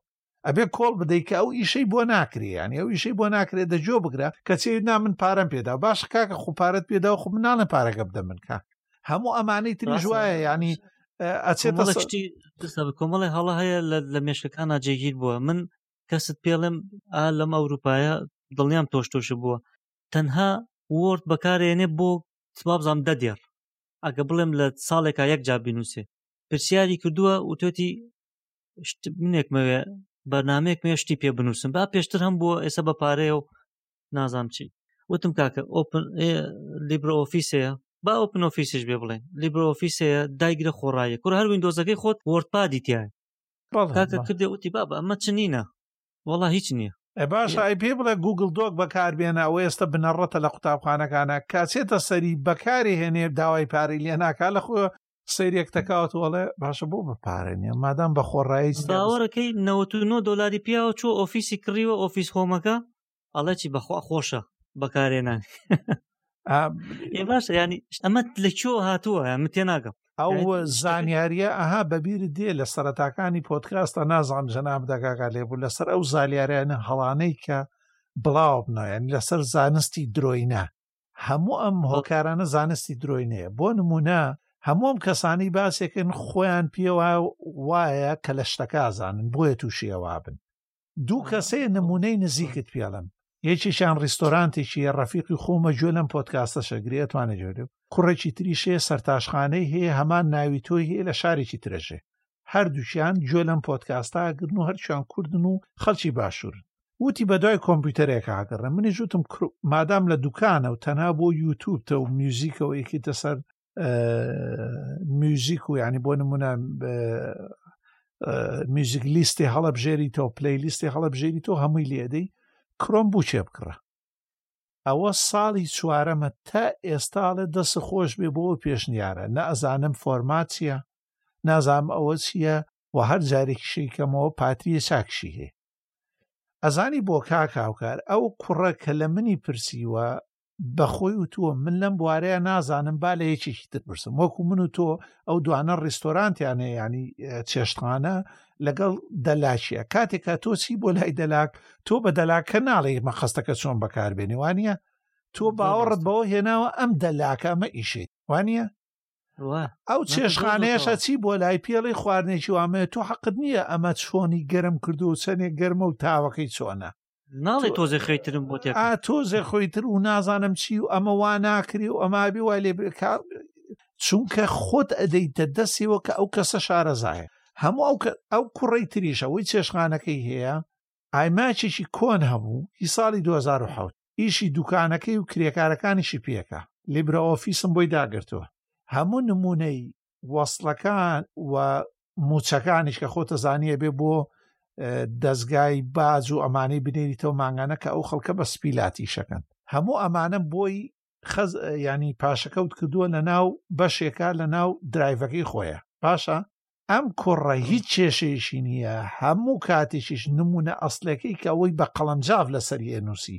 ئەبێ کۆڵ بدەیت کە ئەو ئیشەی بۆ ناکرێ یان ئەو ئیشەی بۆ ناکرێت دەجۆ بگرە کە چێ نا من پارەم پێدا باش کاکە خوپارەت پێدا و خو مناڵە پارەکە بدە من کاک هەموو ئەمانەی تریش وایە ینی ئەچێتەشتی کۆمەڵی هەڵە هەیە لە مێشکەکان ناجێگیر بووە من کەست پێڵێم ئا لەم ئەوروپایە دڵنیام تۆش تۆش بووە تەنها وۆرد بەکارێنێ بۆ سبابزان دەدێڕ ئەگە بڵێم لە ساڵێکا یەک جا بینوسێ پرسیاری کردووە وتێتی منێکمەوێ بەرنمەیەک مێ شتی پێ بنووسم با پێشتر هەم بۆ ئێستا بە پارەیە و نازام چی وتم کاکە ئۆپن لیبرۆفیس هەیە با ئۆپن ئۆفیسش بێ بڵێن لیبرۆفیس هەیە دایگرە خۆڕایە کوڕ هەر وینندۆزەکەی خۆت وردپادی تیاە کاکە کردێ وتی بابە ئەمە چ نینە وڵا هیچ نییە ئە باش ئای پێ بڵێ گوگل دۆک بەکاربێنە ئەو ئێستا بنەڕەتە لە قوتابخانەکانە کاچێتە سەری بەکاری هێنێ داوای پارەی لێ ناکا لە خۆ سەیرێک تەکاوت وڵێ باشە بۆ بە پارە نیە مادام بە خۆڕایی باوەڕەکەی 99 دلاری پیاوە چۆ ئۆفیسی کڕیوە ئۆفیس خۆمەکە ئەڵێ چی بەخوا خۆشە بەکارێنان ئێ باشە ینی ئەمە لە چۆ هاتووە من تێ ناگەم ئەو زانیاریە ئەها بەبییر دێ لە سەرەتاکانی پۆتکاستە نازان جەناب دەگاگا لێبوو لەسەر ئەو زالیاریانە هەڵانەی کە بڵاو بنایەن لەسەر زانستی درۆینە هەموو ئەم هۆکارانە زانستی درۆی نەیە بۆ نمونە هەموم کەسانی باسێکن خۆیان پێوە وایە کە لە شتەکەزانن بۆیە تووشیەوە بن دوو کەسێ نمونەی نزیکت پێڵم یەکێکیان ڕیستۆرانتێکی ڕەفیقی خۆمە گوێ لەم پۆتکاستە شەگرێت توانە جۆرێ کوڕێکی تریشێ سەرتاشخانەی هەیە هەمان ناوی تۆی هەیە لە شارێکی ترەژێ هەردووکیان گوێ لەم پۆتکاستاگرن و هەرچیان کوردن و خەڵکی باشوورن وتی بە دوای کۆمپیوتەرێک هاگەڕێ منی ژوتم مادام لە دوکانە و تەنها بۆ یوتوبتە و میوزیکەوە یەکیتە سەر میوزیک و ینی بۆ نمونە میوزیک لیستی هەڵبژێری تۆ پلی لیستی هەڵبژێری تۆ هەمووی لێدەی کرۆم بچێ بکڕە ئەوە ساڵی چوارەمە تا ئێستاڵێ دەست خۆش بێ بۆ پێشنیارە نە ئەزانم فۆرماتە نازام ئەوە چییە و هەر جارێکیشی کەمەوە پاتریە چاکشی هەیە ئەزانی بۆ کاک هاوکار ئەو کوڕە کە لە منی پرسیوە بەخۆی وتووە من لەم بوارەیە نازانم با لە یەکێکی تر پرسم وەکو من و تۆ ئەو دوانە ڕیستۆرانتیانە ینی چێشتخانە لەگەڵ دەلاکیە کاتێکا تۆ چی بۆ لای دەلاک تۆ بە دەلاکە ناڵێ مەخەستەکە چۆن بەکاربێنی وانە تۆ باوەڕت بەوە هێناوە ئەم دەلاکە ئەمە ئیشێ وانە ئەو چێشخانەیەشە چی بۆ لای پێڵی خواردنێکی وامەیە تۆ حەقت نییە ئەمە چۆنی گەرم کردو چەندێک گەرمە و تاوەکەی چۆنە ناڵێ تۆزێ خۆی ترم بۆ تێ تۆزێ خۆی تر و نازانم چی و ئەمە وا ناکری و ئەما بێ وای لێ بکار چونکە خۆت ئەدەیتە دەستیەوە کە ئەو کەسە شارەزایە هەموو ئەو کە ئەو کوڕی تریش ئەوەی چێشخانەکەی هەیە ئایماچێکی کۆن هەبوو هی ساڵی 2010 ئیشی دوکانەکەی و کرێکارەکانیشی پێکە لیبرە ئۆفیسم بۆی داگرتووە هەموو نمونەی وەسڵەکان و موچەکانیش کە خۆتە زانیە بێ بۆ دەستگای باج و ئەمانەی بنێریتەوە ماگانە کە ئەو خەڵکە بە سپیلاتی شەکەن هەموو ئەمانە بۆی خەز ینی پاشەکەوت کردووە لە ناو بەشێکە لە ناو درایڤەکەی خۆیە باشە ئەم کوڕە هیچ کێشەیەشی نییە هەموو کاتێکیش نمونە ئەسلەکەی کە ئەوەی بە قەڵەمجااف لەسەری ئەنووسی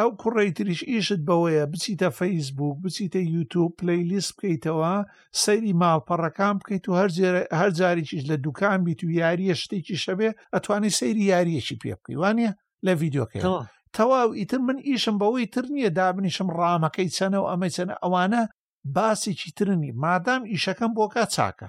ئەو کوڕەی تریش ئیشت بەوەیە بچیتە فەیسبوک بچیتە یوتوب پلی لیست بکەیتەوە سەیری ماڵپەڕەکان بکەیت و هەر جارێکیش لە دوکان بیت و یاریە شتێکی شەبێ ئەتوانی سەیری یاریەکی پێ بکەی وانە لە ڤیددیوکە تەواو ئیتر من ئیشم بەوەی تر نییە دابنیشم ڕامەکەی چەنە و ئەمەی چەنە ئەوانە باسێکی ترنی مادام ئیشەکەم بۆکە چاکە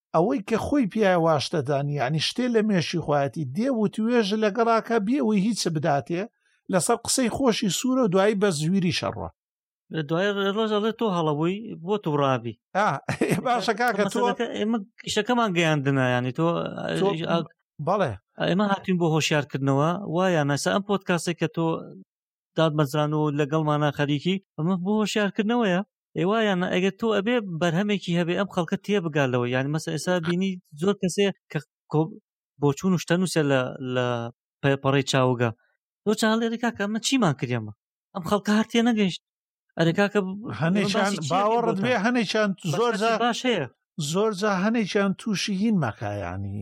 ئەوەی کە خۆی پیایە واشتەدان یعنی شتێ لە مێشی خۆیەتی دێ و توێژ لە گەڕاکە بێەوەی هیچ بداتێ لەسەر قسەی خۆشی سوورە و دوایی بە زویری شەڕە لە دوای ڕۆژ ئەڵێ تۆ هەڵەبووی بۆ تو ڕابی باشە کاکە تۆ ئێمە شەکەمان گەیاندنا ینی تۆ بەڵێ ئێمە هاتوین بۆ هۆشیارکردنەوە وایە نەسە ئەم پۆتکاسێک کە تۆ داد مەزران و لەگەڵمانە خەریکی ئەمە بۆ هۆشیارکردنەوەیە ئێوە یانە ئەگەر تۆ ئەبێ بەرهەمێکی هەبێ ئەم خەڵکە تێ بگات لەوە یان مەسە ئێستا بینی زۆر کەسێ کە بۆچون و شتە نووسە لە لە پەڕی چاوگە تۆ چاڵێری کاکە من چیمان کردێمە ئەم خەڵکە هەر تێ نەگەیشت ئەرێکاکە هەنێکیان باوەڕت بێ هەنێکیان زۆر باش هەیە زۆر جا هەنێکیان تووشی هین مەکایانی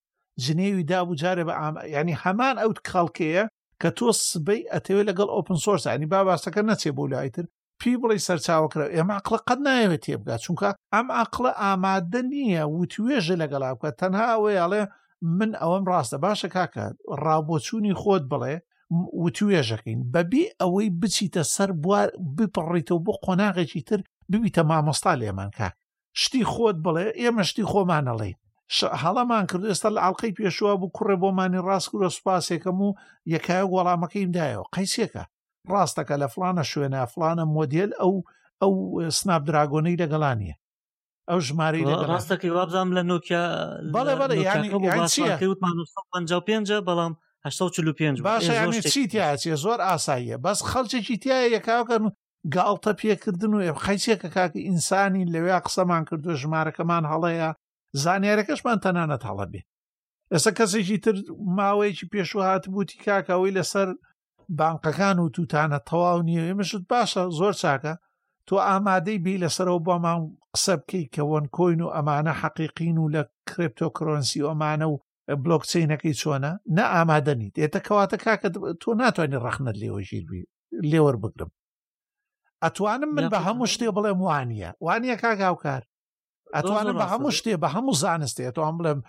جنێوی داب و جارێ بە ئام ینی هەمان ئەوت کاڵکەیە کە تۆ سبەی ئەتەوێت لەگەڵ ئۆپن سۆرسانی با باسەکە نەچێ بۆ لایتر پێی بڵی سەرچاوکرا ئێمە عقلە قەت نایەوێت تێبگات چونکە ئەم عقلە ئامادە نییە وتوێژە لەگەڵا بکە تەنها ئەوەیاڵێ من ئەوەم ڕاستە باشە کاکە ڕابۆچوونی خۆت بڵێ وتوێژەکەین بەبێ ئەوەی بچیتە سەر بوار بپڕیتەوە بۆ قۆناغێکی تر ببیتە مامۆستا لێمان کاک شتی خۆت بڵێ ئێمە شتی خۆمانەڵێین هەڵەمان کرد ئێستا لە ئاڵلقەی پێشوە بوو کوڕێ بۆمانی ڕاست کرۆ سوپاسێکەم و یەکایە وەڵامەکەیم دایەوە قەیسێکە ڕاستەکە لە فلانە شوێنە فلانە مۆدیل ئەو ئەو سناپ دراگۆنەی لەگەڵان نیە ئەو ژمارەی ڕاستەکەی وابزانام لە نۆکیا بەڵێ بەڵێ ینی وتمان 55 بەڵام 1940 باشە چی تیاچێ زۆر ئاساییە بەس خەڵکێکی تایە یەکاوکەن و گاڵتە پێکردن و قەیسێکە کاکی ئینسانی لەوێ قسەمان کردو ژمارەکەمان هەڵەیە زانیارەکەشمان تەنانەت هەڵە بێ ئێستا کەسێکی تر ماوەیەکی پێشوو هاتبووتی کاکەوەی لەسەر بانقەکان و تووتانە تەواو نییە ئێمەشت باشە زۆر چاکە تۆ ئامادەی بی لەسەرەوە بۆمان قسە بکەیت کە وەن کۆین و ئەمانە حەقیقین و لە کرپتۆکرۆنسی ئۆمانە و بلۆکچینەکەی چۆنە نە ئامادەنیت ئێتە کەواتە کاکە تۆ ناتوانانی ڕخنت لێوە ژیربی لێوەر بگرم ئەتوانم من بە هەموو شتێ بڵێم وانە وانە کاگااوکار ئەتوانم بە هەموو شتێ بە هەموو زانستێ توان بڵێم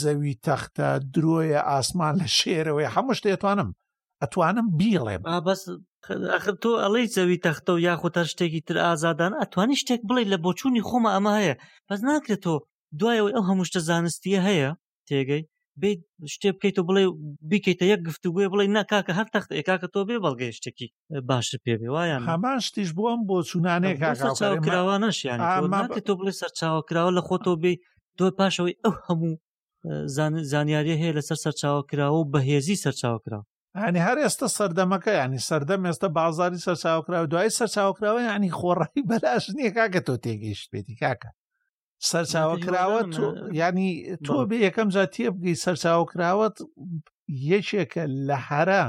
زەوی تەختە درۆیە ئاسمان لە شێرەوەی هەموو شتێ توانم ئەتوانم بیڵێم بەس ئەخر تۆ ئەڵی زەوی تەختە و یاخود هەر شتێکی تر ئازادان ئەتوانی شتێک بڵێ لە بۆچوونی خۆمە ئەمە هەیە بەس ناکرێت تۆ دوایەوەی ئەو هەموو شتە زانستیە هەیە تێگەی بیت شتێ بکەیت و بڵێ بیکەیتە یەک گفت و بێ بڵێ ناکاکە هەر تەخت ئێکاکە تۆ بێ بەڵگەی شتێکی باشتر پێ بێ وایە هەمان شتیش بۆ ئەم بۆ چوونانێک کراوانەشیان تۆ بڵێ سەرچاوە کراوە لە خۆتۆ بێ تۆ پاشەوەی ئەو هەموو زانیاریە هەیە لەسەر سەرچاوە کراوە و بەهێزی سەرچاوە کراوە هەنی هەر ئێستا سەردەمەکە ینی سەردەم ئێستا بازاری سەرچاوکراوە دوای سەرچاوکراوە ینی خۆڕی بەلاش نییە کاکە تۆ تێگەیشت پێێتی کاکە سەرچاوە کراوەت ینی تۆ بێ یەکەم جا تێ بگەی سەرچاو کراوەت یەکێکە لە هەرە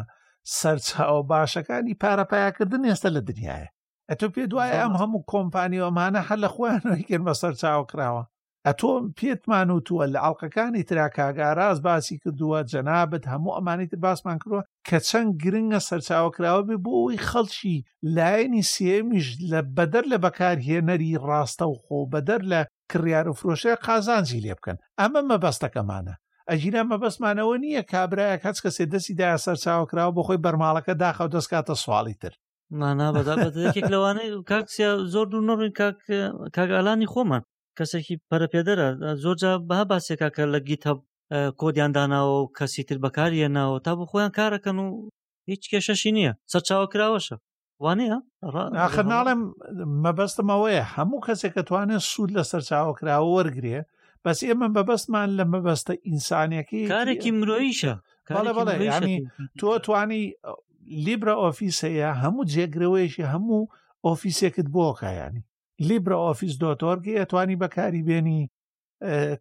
سەرچاوە باشەکانی پارەپایاکردن ئێستا لە دنیاە ئەتۆ پێ دوای ئەم هەموو کۆمپانی ئەمانە هەر لە خۆیانەوەی کرد بە سەرچاو کراوە ئەتۆ پێتمان وتووە لە ئەڵلقەکانی تراکاگاراز باسی کردووە جەنابەت هەموو ئەمانی تر باسمان کردووە کە چەند گرنگە سەرچاوە کراوە بێ بۆ ئەوەی خەڵکی لایەنی سێمیش لە بەدەر لە بەکارهێنەری ڕاستە و خۆ بەدەر لە کڕیار و فرۆشە قازانجی لێ بکەن ئەمە مەبەستەکەمانە ئەگیرا مەبەستمانەوە نییە کابراە کەس کەسێ دەستی دا سەرچاوە کراوە بۆ خۆی بەرماڵەکە داخەوە دەستکاتە سواڵی تر مانا بەداێک لەوانەی کاکسیا زۆر دوور نڕین کاگالانی خۆمان کەسێکی پەرپێدەرە زۆرجا بە باسێکا کە لە گیتە کۆدیان داناوە و کەسی تر بەکاریە ناوە تا بۆ خۆیان کارەکەن و هیچ کێشەشی نییە سەرچاوە کراوەشە وانەیە ئاخر ناڵێم مەبەستمەوەیە هەموو کەسێک کە توانێت سوود لە سەرچاوە کراوە وەرگێ بەس ئێمە بەبەستمان لە مەبەستە ئینسانەکەی کارێکی مرۆیشە بەڵێ بەڵێ ینی تۆ توانی لیبرا ئۆفیس هەیە هەموو جێگرەوەیشی هەموو ئۆفیسێکت بۆکایانی لیبرا ئۆفیس دۆتۆرگی ئەتوانی بەکاری بێنی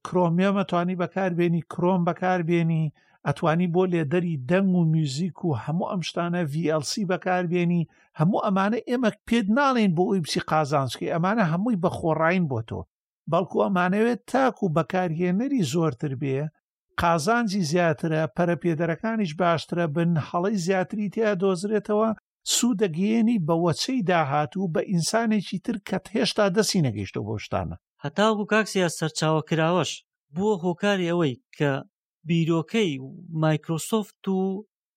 کرۆمیۆمە توانی بەکاربێنی کرۆم بەکاربێنی ئەتوانی بۆ لێدەری دەنگ و میوزیک و هەموو ئەم شتانە VLC بەکاربێنی هەموو ئەمانە ئێمە پێت ناڵێن بۆ ئەوی بچی قازانچکەی ئەمانە هەمووی بە خۆڕین بۆ تۆ بەڵکو ئەمانەوێت تاکو و بەکارهێنەری زۆرتر بێ قازانجی زیاترە پەرەپێدەرەکانیش باشترە بن هەڵی زیاتری تیا دۆزرێتەوە سوو دەگەیەنی بە وەچەی داهاتوو بە ئینسانێکی تر کە هێشتا دەستی نەگەیشتووە بەو شتانە. هەتاوەکو کاک سیاد سەرچاوە کراوەش بووە هۆکاری ئەوەی کە بیرۆکەی مایکرۆسۆفت و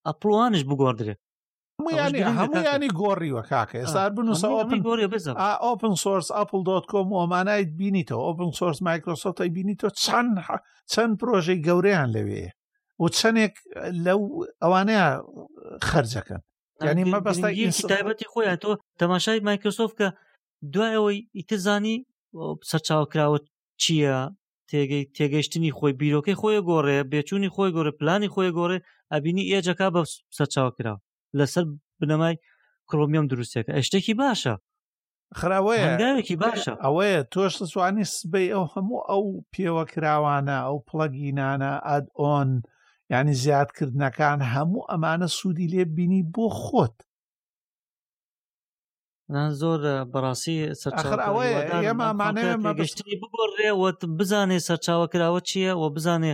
ئەپڵ و ئانیش بگۆڕدرێ. هەمویانی هەمویانی گۆڕیوە کاکە ئێستا بنووسە ئۆپن سۆرس ئەپل دۆت کۆم و ئەمانایت بینیتەوە ئۆپن سۆرس مایکرۆسۆفتی بینیتەوە چەند چەند پرۆژەی گەورەیان لەوەیە و چەندێک لەو ئەوانەیە خرجەکەن ینی مەبەستا تایبەتی خۆیان تۆ تەماشای مایکرۆسۆف کە دوایەوەی ئیتزانی سەرچاوکراوە چییە تێگەی تێگەشتنی خۆی بیرۆکەی خۆی گۆڕێ بێچووی خۆی گۆڕێ پلانی خۆی گۆڕێ ئەبینی ئێجەکە بە سەرچاو کرا لەسەر بنەمای کرۆمیۆم دروستێکە ئەشتێکی باشە خراوەیە هەنگاوێکی باشە ئەوەیە تۆش سوانی سبەی ئەو هەموو ئەو پێوە کراوانە ئەو پڵەگینانە ئاد ئۆن ینی زیادکردنەکان هەموو ئەمانە سوودی لێ بینی بۆ خۆت نان زۆر بەڕاستی سەرچاوەمانێشتی بگۆڕێوە بزانێ سەرچاوە کراوە چییە و بزانێ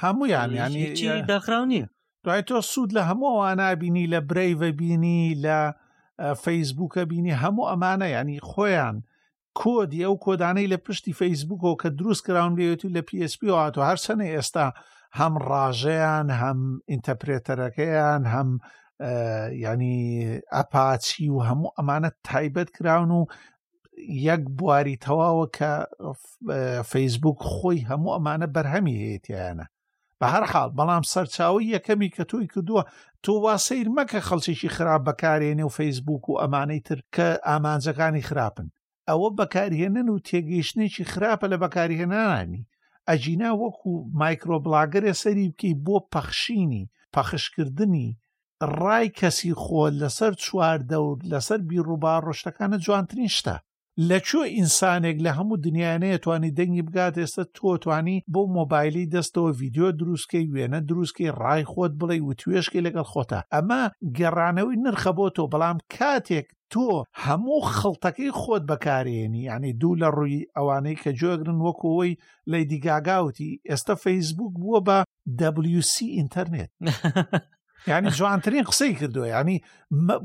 هەمویان ینی داخراو نییە دوای تۆ سوود لە هەمووانە بینی لە برەیڤە بینی لە فەیسبووکە بینی هەموو ئەمانە ینی خۆیان کۆدی ئەو کۆدانەی لە پشتی فەیسبوکەوە کە دروست کراون بێت و لە PSP هاتو هەرچەنە ئێستا هەم ڕاژەیان هەم ئینتەپرێتەرەکەیان هەم ینی ئەپاچی و هەموو ئەمانە تایبەت کراون و یەک بواری تەواوە کە فەیسبوک خۆی هەموو ئەمانە بەرهەمی هەیەتیانە بە هەر حاڵ بەڵام سەرچاوی یەکەمی کە تۆی کردووە تۆ وا سیر مەکە خەڵکیی خراپ بەکارێنێ و فەیسبوک و ئەمانەی تر کە ئامانجەکانی خراپن ئەوە بەکارهێنن و تێگەیشتنێکی خراپە لە بەکارهێنانی ئەجینا وەکو مایکرۆبلاگەرێ سەری بکەی بۆ پەخشینی پەخشکردنی ڕای کەسی خۆ لەسەر چوار دەور لەسەر بیڕوباڕۆ شتەکانە جوانترین شتە لە کوێ ئینسانێک لە هەموو دنیاەیە توانی دەنگی بگات ئێستا تۆ توانی بۆ مۆبایلی دەستەوە ڤیددیو دروستکەی وێنە دروستکەی ڕای خۆت بڵێ و توێشکی لەگەڵ خۆتە ئەمە گەڕانەوەی نرخە بۆ تۆ بەڵام کاتێک تۆ هەموو خڵتەکەی خۆت بەکارێنی ینی دوو لە ڕووی ئەوانەی کە جۆگرن وەکەوەی لەیدی گاگاوتی ئێستا فەیسبوک بووە بە WC ئینتەرنێت ینی جوانترین قسەی کردووە ینی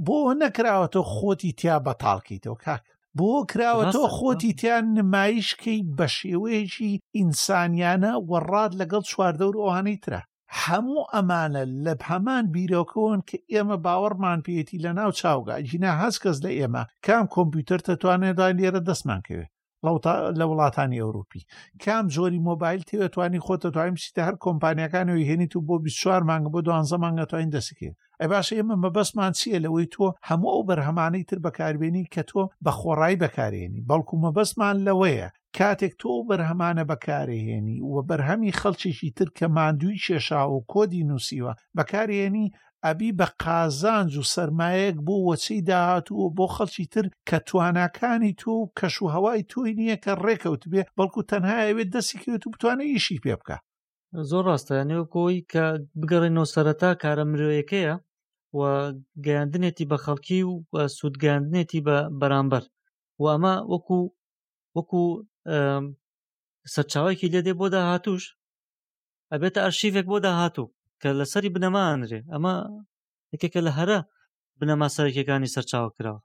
بۆ نەکراوە تۆ خۆتی تیا بەتاڵکەیتەوە کاک بۆ کراوە تۆ خۆتی تیان نمایشکەی بە شێوەیەکی ئینسانیانە وەڕات لەگەڵ چواردەور ئەوانەی ترە هەموو ئەمانە لە هەمان بیرۆکەوەن کە ئێمە باوەڕمان پێێتی لە ناو چاوگا جینا هەست کەس لە ئێمە کام کۆمپیوتەر تەتوانێدان لێرە دەستمان کەوێت لە وڵاتانی ئەوروپی کام جۆری مۆبایل تێوەتوانی خۆتە توانیم بچیتە هەر کۆمپانیەکانەوەی هێنیت و بۆ 24 مانگە بۆ دوانزە مانگە توانین دەسکرێت ئەی باش ئێمە مەبەستمان چییە لەوەی تۆ هەموو ئەو بەرهەمانەی تر بەکاربیێنی کە تۆ بە خۆڕایی بەکارێنی بەڵکو مەبەستمان لەوەیە کاتێک تۆ بەرهەمانە بەکارهێنی و بەرهەمی خەڵکیشی تر کە مادووی کێشاوە و کۆدی نووسیوە بەکارهێنی ئەبی بە قازانج و سەرمایەک بۆ وەچەی داهاتوو و بۆ خەڵکی تر کە تواناکانی تۆ و کەش و هەوای تۆی نییە کە ڕێکەوت بێ بەڵکو تەنها ئەوێت دەستی کەوێت و بتوانێت ئیشی پێ بکە زۆر ڕاستە یانێ کۆی کە بگەڕێنەوە سەرەتا کارە مرۆیەکەیە و گەیاندنێتی بە خەڵکی و سوودگەاندنێتی بە بەرامبەر و ئەمە وەکو وەکو سەرچاوێکی لێدێ بۆ داهاتوش ئەبێتە ئەرشیفێک بۆ داهاتوو کە لەسەری بنەما ئەنرێ ئەمە یەکێکە لە هەرە بنەما سەرەکیەکانی سەرچاوە کراوە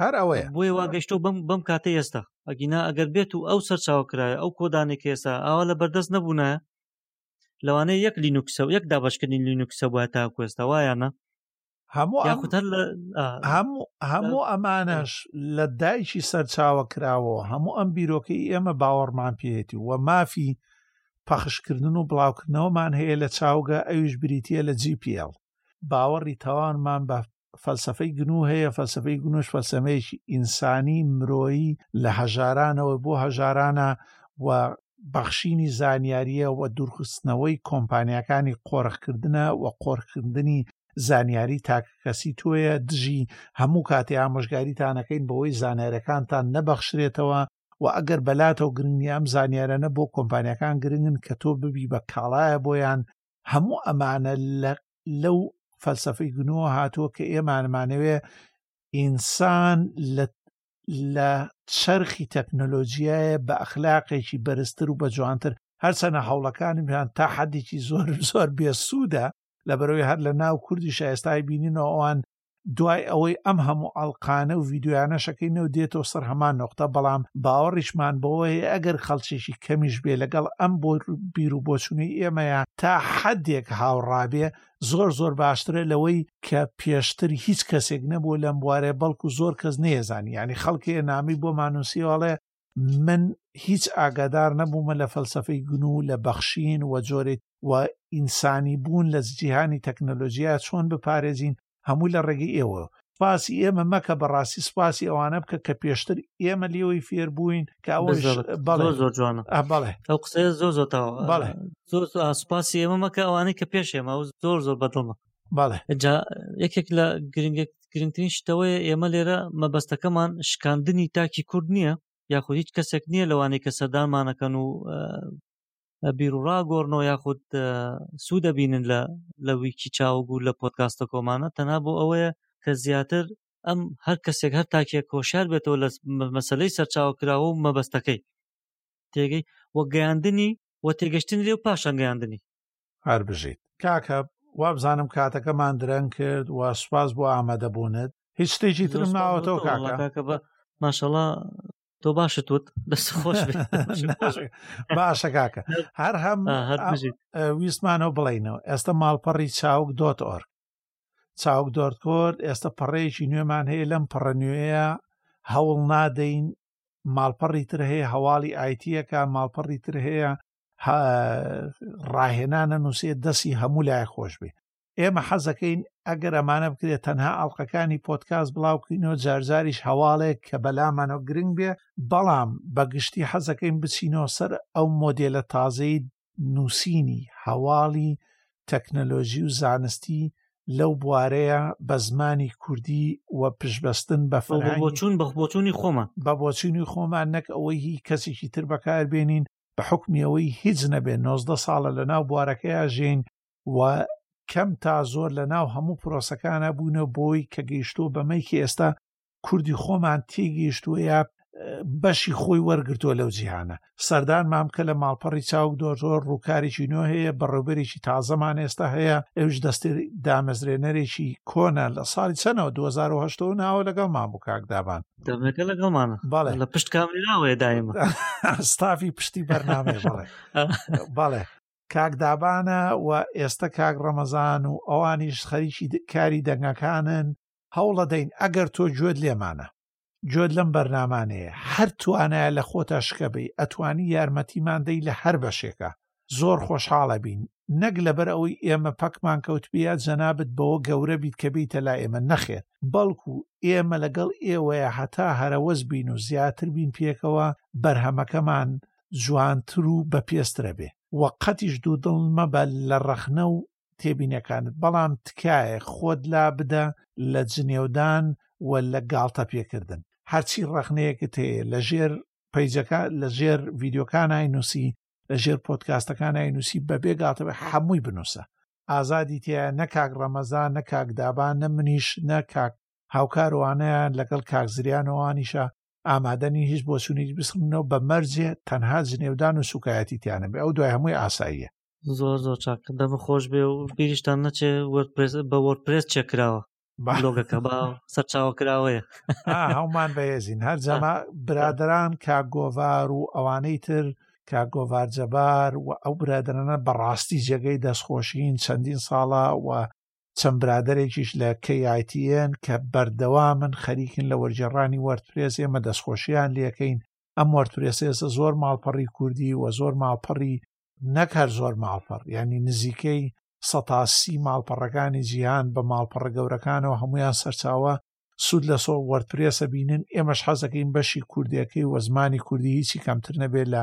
هەر ئەوەیە بۆی واگەشتۆ بم بم کاتە ئێستا ئەگینا ئەگەر بێت و ئەو سەرچاوە کرایە ئەو کۆدانێک ئێستا ئاوا لە بەردەست نەبوونە لەوانەیە یەک لینوکسە و یەک دابشکردنی لینوکسە بە تاکوێستا وایانە هەموو یاخودەر لە هەموو هەموو ئەمانەش لە دایکی سەرچاوە کراوە هەموو ئەم بیرۆکەی ئێمە باوەڕمان پێێتی و مافی پەخشکردن و بڵاوکردنەوەمان هەیە لە چاوگە ئەویش بریتە لە GPL باوەڕی تاوانمان بە فەلسفەی گنو هەیە فەلسفەی گونوش فەلسەمەیەکی ئینسانی مرۆیی لە هەژارانەوە بۆ هەژارانە و بەخشینی زانیاریە و دوورخستنەوەی کۆمپانیەکانی قۆرخکردە و قۆرخکردنی زانیاری تاکەکەسی تۆیە دژی هەموو کاتی ئامۆژگاریتانەکەین بەوەی زانارەکانتان نەبەخشرێتەوە و ئەگەر بەلاتەوە گرنگی ئەم زانیارەنە بۆ کۆمپانیەکان گرنگن کە تۆ ببی بە کاڵایە بۆیان هەموو ئەمانە لەو فەلسفەی گنووە هاتووە کە ئێمانمانەوێ ئینسان لە لە چرخی تەکنۆلۆژیایە بە ئەخلاقێکی بەرزتر و بە جوانتر هەرچەنە هەوڵەکانیان تا حەدێکی زۆر زۆر بێسوودە لەبەرەوەی هەر لە ناو کوردیشە ئێستای بینینەوە ئەوان دوای ئەوەی ئەم هەموو ئەڵلقانە و یددیویانەشەکەی نەو دێتەوە سەر هەمان نقطە بەڵام باوەڕیشمان بەوەی ئەگەر خەڵچێکی کەمیش بێ لەگەڵ ئەم بۆ بیر و بۆچوونەی ئێمەیە تا حەدێک هاوڕابێ زۆر زۆر باشترە لەوەی کە پێشتر هیچ کەسێک نەبوو لەم بوارێ بەڵکو زۆر کەس نێزانانی ینی خەڵکێ نامی بۆ مانوسیواڵێ من هیچ ئاگادار نەبوومە لە فەلسفەی گون و لە بەخشین و جۆرێت و ئینسانی بوون لە جیهانی تەکنەلۆژییا چۆن بپارێزین هەموو لە ڕێگەی ئێوە سپاسی ئێمە مەکە بەڕاستی سپاسی ئەوانە بکە کە پێشتر ئێمە لێەوەی فێربووین کە ئەوە زۆر جوانە بەڵێ ئەو قسە زۆر زۆتەوە بەڵێ زۆر سپاسی ئێمە مەکە ئەوانەی کە پێش ئێمە و زۆر زۆر بەدڵمە بەڵێ جا یەکێک لە گرنگێک گرنگترین شتەوەی ئێمە لێرە مەبەستەکەمان شکاندنی تاکی کورد نییە یاخود هیچ کەسێک نییە لەوانەیە کە سەردانمانەکەن و بیرروڕا گۆڕنەوە یاخود سوودە بینن لە لە ویکی چاوگ و لە پۆتکاستە کۆمانە تەنها بۆ ئەوەیە کە زیاتر ئەم هەر کەسێک هەر تاکێک کۆشار بێتەوە لە مەسلەی سەرچاو کراوە و مەبەستەکەی تێگەی وەگەیاندنی و تێگەشتن لێ و پاشان گەیاندنی هەر بژیت کاکە وابزانم کاتەکەمان درەنگ کرد و سوپاس بۆ ئامادەبوونت هیچ شتێکی ترم ناوەتەوە کاکە بە ماشەڵا تۆ باشت وت دەست خۆش باشە کاکە هەر هەم ویستمانەوە بڵینەوە ئێستا ماڵپەڕی چاوک دۆت ئۆرگ چاوک دۆرت کۆرد ئێستا پەڕەیەکی نوێمان هەیە لەم پەڕە نوێیە هەوڵ نادەین ماڵپەڕی تر هەیە هەواڵی ئایتیەکە ماڵپەڕی تر هەیە ڕاهێنانە نووسێ دەسی هەموو لای خۆش بێ ئێمە حەزەکەین ئەگەر ئەمانە بکرێت تەنها ئەڵلقەکانی پۆتکاس بڵاوکەینەوە جارجاریش هەواڵێک کە بەلامانەوە گرنگ بێ بەڵام بەگشتی حەزەکەین بچینەوە سەر ئەو مۆدلە تازەی نووسینی هەواڵی تەکنەلۆژی و زانستی لەو بوارەیە بە زمانی کوردی و پشبەستن بە فۆچون بە بۆچوونی خۆمان بە بۆچوونی خۆمان نەک ئەوەی هی کەسێکی تر بەکاربێنین بە حکمی ئەوەی هیچ نەبێت نۆزدە ساڵە لە ناو بوارەکەیا ژین و کەم تا زۆر لە ناو هەموو پرۆسەکانە بوونە بۆی کە گەیشتووە بەمەیکی ئێستا کوردی خۆمان تێگەیشتووە یا بەشی خۆی وەرگتووە لەو جیهانە سەردانمان بکە لە ماڵپەڕی چاوک دۆژۆر ڕووکارێکی نوێ هەیە بەڕێوبەرێکی تازەمان ئێستا هەیە ئەوش دەستی دامەزرێنەرێکی کۆنە لە ساڵی چەنەوە 2010 ناوە لەگەڵ ماموو کاکدابان دەمەکە لەگەڵمانە بەڵێ لە پشت کامێراوەیە دایمە ستافی پشتی بەرنامێ بڵێ بەڵێ کاک دابانە و ئێستا کاک ڕەمەزان و ئەوانیش خەریکی کاری دەنگەکانن هەوڵە دەین ئەگەر تۆ گوێت لێمانە جۆت لەم بەرنمانەیە هەر توانایە لە خۆتا شکەبی ئەتوانی یارمەتیماندەی لە هەر بەشێکە زۆر خۆشحاڵەبین نەک لەبەر ئەوەی ئێمە پەکمان کەوتبیە جەنابت بەوە گەورە بیت کە بیتە لا ئێمە نەخێر بەڵکو ئێمە لەگەڵ ئێوەیە هەتا هەرەوەز بین و زیاتر بین پێکەوە بەرهەمەکەمان جوانتر و بە پێسترە بێ وە قەتیش دوو دڵ مەبە لە ڕەخنە و تێبینەکانت بەڵام تکایە خۆت لا بدە لە جنێودان و لە گاڵتە پێکردن هەرچی ڕەخنەیەکت هەیە لە ژێر پیجەکە لە ژێر ڤیددیوکانای نووسی لە ژێر پۆتکاستەکان نووسی بە بێگاتەوە حەمووی بنووسە ئازادی تیا نە کاک ڕەمەزان نە کاک دابان نە منیش نە کاک هاوکاروانیان لەگەڵ کاکزریانەوانیشە ئامادەنی هیچ بۆ سونیت بسنەوە بە مەرجێ تەنها جنێودان و سوکایەتی تیانە بێ ئەو دوای هەمووی ئاساییە زۆر زۆر چاک دەمە خۆش بێ و بیریشتان نەچێ بە وەرپرس چێکراوە بلۆگەکەما سەرچاوە کراوەیە هەومان بەهێزین هەر جەما برادران کا گۆڤار و ئەوانەی تر کا گۆڤار جەبار و ئەو برادرانە بەڕاستی جێگەی دەستخۆشین چەندین ساڵە و چەند برادێکیش لە کەیتیەن کە بەردەوا من خەریکن لە وەرجێڕانی وەرتپێس ئێمە دەستخۆشییان لەکەین ئەم وەرتورێسێسە زۆر ماڵپەڕی کوردی و زۆر ماڵپەڕی نەک هەر زۆر ماڵپەڕ ینی نزیکەی سەتاسی ماڵپەڕەکانی جیهان بە ماڵپەڕە گەورەکانەوە هەمویان سەرچاوە سوود لە سۆ وەرپرێسە بینن ئێمەش حەزەکەین بەشی کوردەکەی وە زمانی کوردی هیچی کەمتر نەبێت لە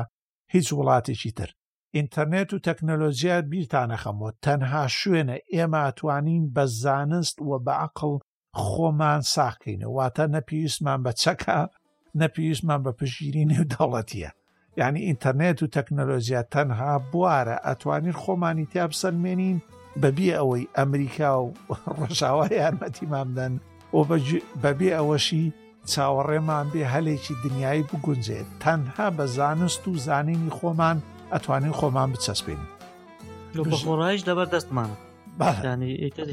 هیچ وڵاتێکی تر ئینتەرنێت و تەکنەلۆژیا بیرتانەخەمەوە تەنها شوێنە ئێمە توانین بە زانست و بە عقل خۆمان ساقینە واتە نەپیویستمان بە چەکە نەپیویستمان بە پژگیری نێودەوڵەتیە یعنی ئینتەرنێت و تەکنەلۆژیا تەنها بوارە ئەتوانین خۆمانی تیا بسەلمێنین بەبێ ئەوەی ئەمریکا و ڕژاوا یارمەتیمامدەن و بەبێ ئەوەشی چاوەڕێمان بێ هەلێکی دنیای بگونجێت تەنها بە زانست و زانینی خۆمان ئەتوانین خۆمان بچەسپێنین خۆڕایش لەبەر دەستمان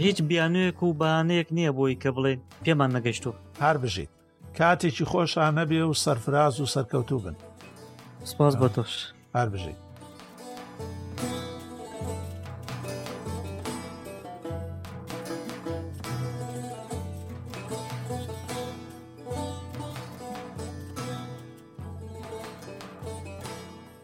هیچ بیانوێک و بانەیەک نییە بۆی کە بڵێ پێمان نەگەشتوە هەر بژیت کاتێکی خۆشانە بێ و سەرفراز و سەرکەوتوو بن سپاس بە تۆش هەر بژیت